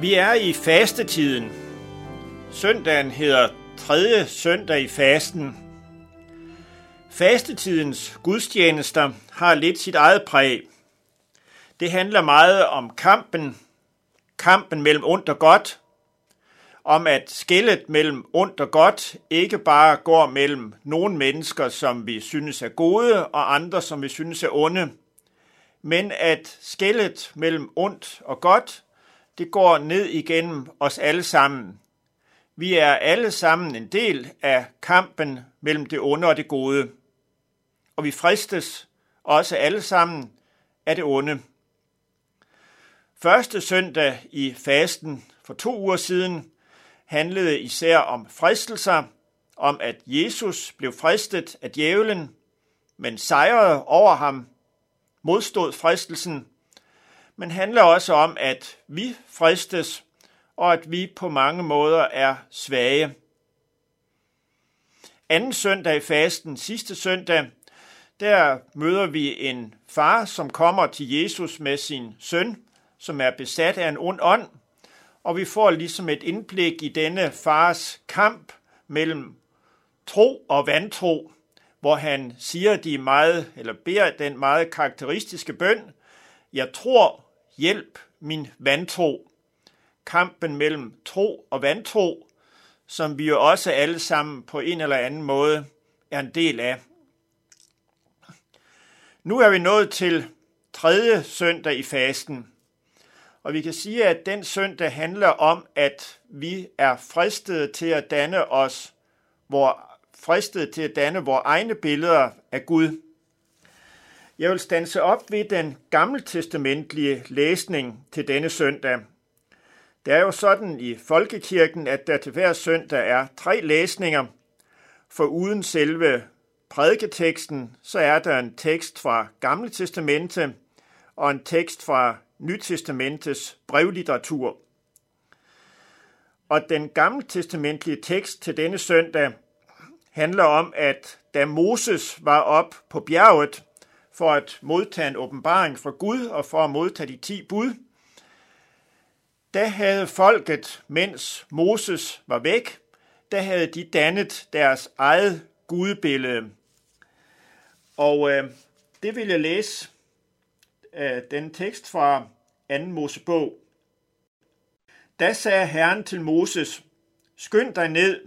Vi er i fastetiden. Søndagen hedder tredje søndag i fasten. Fastetidens gudstjenester har lidt sit eget præg. Det handler meget om kampen, kampen mellem ondt og godt, om at skillet mellem ondt og godt ikke bare går mellem nogle mennesker, som vi synes er gode, og andre, som vi synes er onde, men at skillet mellem ondt og godt det går ned igennem os alle sammen. Vi er alle sammen en del af kampen mellem det onde og det gode. Og vi fristes også alle sammen af det onde. Første søndag i fasten for to uger siden handlede især om fristelser, om at Jesus blev fristet af djævlen, men sejrede over ham, modstod fristelsen men handler også om, at vi fristes, og at vi på mange måder er svage. Anden søndag i fasten, sidste søndag, der møder vi en far, som kommer til Jesus med sin søn, som er besat af en ond ånd, og vi får ligesom et indblik i denne fars kamp mellem tro og vantro, hvor han siger de meget, eller beder den meget karakteristiske bøn, jeg tror, hjælp min vantro. Kampen mellem tro og vantro, som vi jo også alle sammen på en eller anden måde er en del af. Nu er vi nået til tredje søndag i fasten, og vi kan sige, at den søndag handler om, at vi er fristet til at danne os, hvor fristet til at danne vores egne billeder af Gud. Jeg vil stanse op ved den gammeltestamentlige læsning til denne søndag. Det er jo sådan i folkekirken, at der til hver søndag er tre læsninger, for uden selve prædiketeksten, så er der en tekst fra Gamle Testamente og en tekst fra Nytestamentets brevlitteratur. Og den gammeltestamentlige tekst til denne søndag handler om, at da Moses var op på bjerget, for at modtage en åbenbaring fra Gud og for at modtage de ti bud, da havde folket, mens Moses var væk, der havde de dannet deres eget gudbillede. Og øh, det vil jeg læse øh, den tekst fra 2. Mosebog. Da sagde Herren til Moses, skynd dig ned.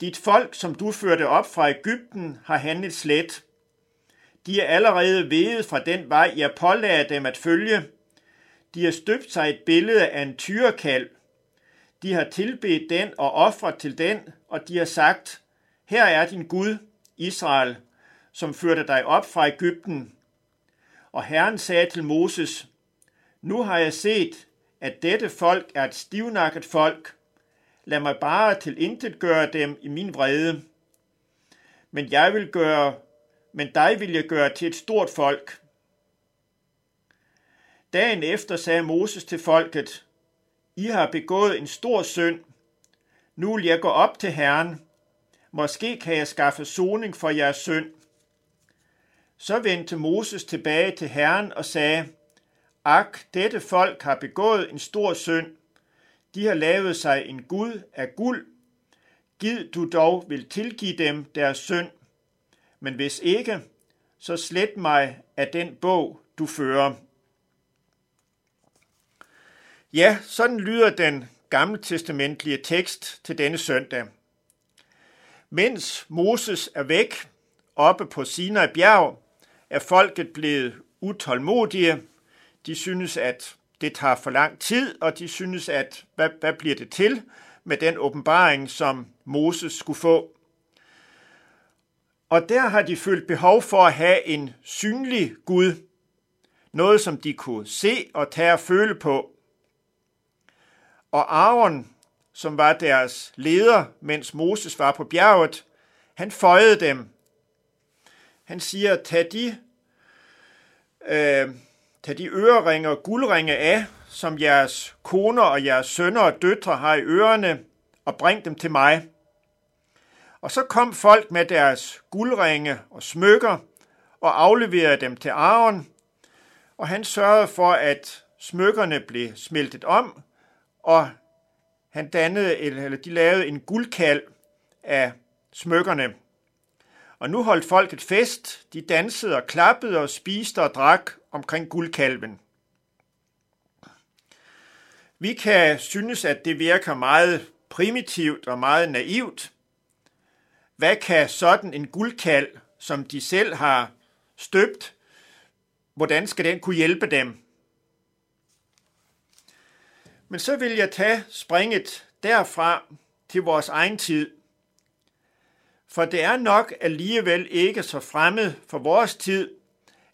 Dit folk, som du førte op fra Ægypten, har handlet slet. De er allerede vedet fra den vej, jeg pålagde dem at følge. De har støbt sig et billede af en tyrekalv. De har tilbedt den og ofret til den, og de har sagt, her er din Gud, Israel, som førte dig op fra Ægypten. Og Herren sagde til Moses, nu har jeg set, at dette folk er et stivnakket folk. Lad mig bare til intet gøre dem i min vrede. Men jeg vil gøre men dig vil jeg gøre til et stort folk. Dagen efter sagde Moses til folket, I har begået en stor synd. Nu vil jeg gå op til Herren. Måske kan jeg skaffe soning for jeres synd. Så vendte Moses tilbage til Herren og sagde, Ak, dette folk har begået en stor synd. De har lavet sig en Gud af guld. Gid du dog vil tilgive dem deres synd men hvis ikke, så slet mig af den bog, du fører. Ja, sådan lyder den gammeltestamentlige tekst til denne søndag. Mens Moses er væk oppe på Sinai bjerg, er folket blevet utålmodige. De synes, at det tager for lang tid, og de synes, at hvad, hvad bliver det til med den åbenbaring, som Moses skulle få. Og der har de følt behov for at have en synlig Gud. Noget, som de kunne se og tage og føle på. Og Aaron, som var deres leder, mens Moses var på bjerget, han føjede dem. Han siger, tag de, øh, tag de øreringe og guldringe af, som jeres koner og jeres sønner og døtre har i ørerne, og bring dem til mig. Og så kom folk med deres guldringe og smykker og afleverede dem til Aaron, og han sørgede for, at smykkerne blev smeltet om, og han dannede, eller de lavede en guldkald af smykkerne. Og nu holdt folket fest, de dansede og klappede og spiste og drak omkring guldkalven. Vi kan synes, at det virker meget primitivt og meget naivt. Hvad kan sådan en guldkald, som de selv har støbt, hvordan skal den kunne hjælpe dem? Men så vil jeg tage springet derfra til vores egen tid. For det er nok alligevel ikke så fremmed for vores tid,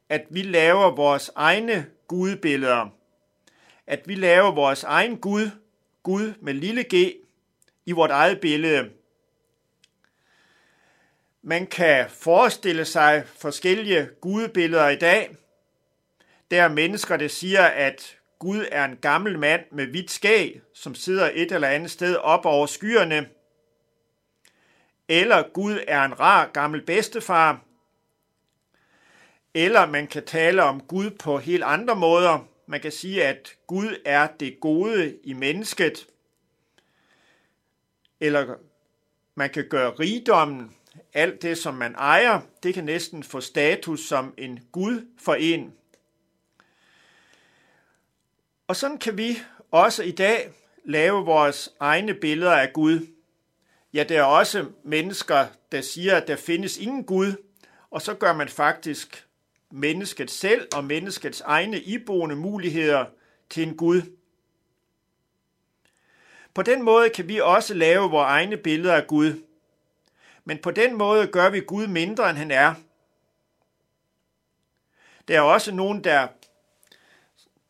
at vi laver vores egne gudbilleder. At vi laver vores egen Gud, Gud med lille g, i vort eget billede. Man kan forestille sig forskellige gudebilleder i dag. Der er mennesker, der siger, at Gud er en gammel mand med hvidt skæg, som sidder et eller andet sted op over skyerne. Eller Gud er en rar gammel bedstefar. Eller man kan tale om Gud på helt andre måder. Man kan sige, at Gud er det gode i mennesket. Eller man kan gøre rigdommen, alt det som man ejer, det kan næsten få status som en Gud for en. Og sådan kan vi også i dag lave vores egne billeder af Gud. Ja, der er også mennesker, der siger, at der findes ingen Gud, og så gør man faktisk mennesket selv og menneskets egne iboende muligheder til en Gud. På den måde kan vi også lave vores egne billeder af Gud. Men på den måde gør vi Gud mindre, end han er. Der er også nogen, der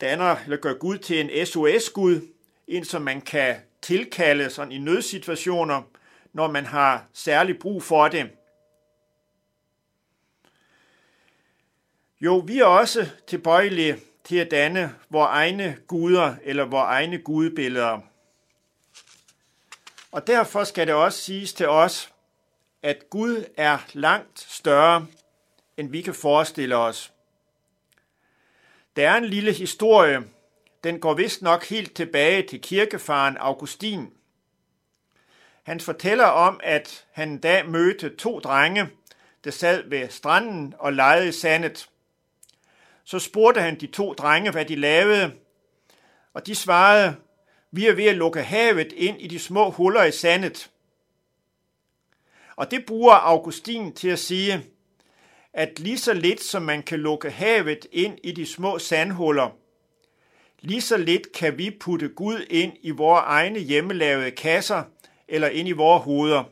danner eller gør Gud til en SOS-Gud, en som man kan tilkalde sådan i nødsituationer, når man har særlig brug for det. Jo, vi er også tilbøjelige til at danne vores egne guder eller vores egne gudebilleder. Og derfor skal det også siges til os, at Gud er langt større, end vi kan forestille os. Der er en lille historie, den går vist nok helt tilbage til kirkefaren Augustin. Han fortæller om, at han en dag mødte to drenge, der sad ved stranden og legede i sandet. Så spurgte han de to drenge, hvad de lavede, og de svarede, vi er ved at lukke havet ind i de små huller i sandet. Og det bruger Augustin til at sige, at lige så lidt som man kan lukke havet ind i de små sandhuller, lige så lidt kan vi putte Gud ind i vores egne hjemmelavede kasser eller ind i vores hoveder.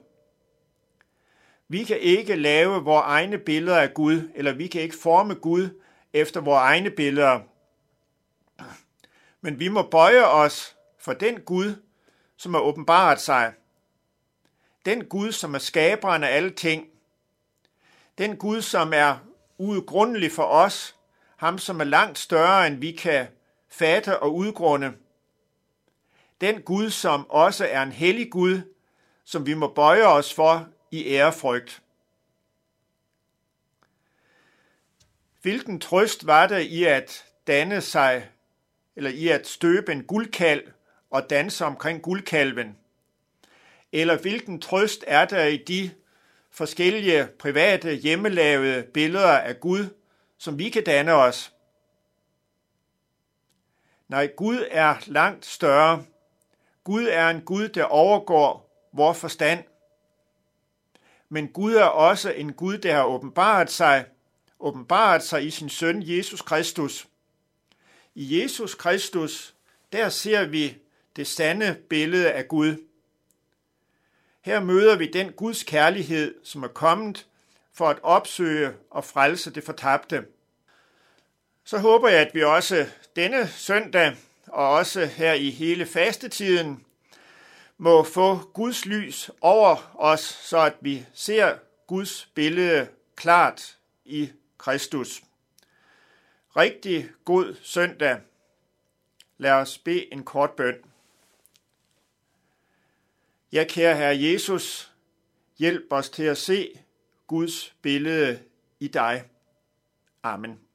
Vi kan ikke lave vores egne billeder af Gud, eller vi kan ikke forme Gud efter vores egne billeder. Men vi må bøje os for den Gud, som har åbenbaret sig. Den Gud, som er skaberen af alle ting. Den Gud, som er uudgrundelig for os. Ham, som er langt større, end vi kan fatte og udgrunde. Den Gud, som også er en hellig Gud, som vi må bøje os for i ærefrygt. Hvilken trøst var det i at danne sig, eller i at støbe en guldkalv og danse omkring guldkalven? Eller hvilken trøst er der i de forskellige private hjemmelavede billeder af Gud, som vi kan danne os? Nej, Gud er langt større. Gud er en Gud, der overgår vor forstand. Men Gud er også en Gud, der har åbenbaret sig, åbenbaret sig i sin søn Jesus Kristus. I Jesus Kristus, der ser vi det sande billede af Gud. Her møder vi den Guds kærlighed, som er kommet for at opsøge og frelse det fortabte. Så håber jeg, at vi også denne søndag og også her i hele fastetiden må få Guds lys over os, så at vi ser Guds billede klart i Kristus. Rigtig god søndag. Lad os bede en kort bøn. Ja, kære Herre Jesus, hjælp os til at se Guds billede i dig. Amen.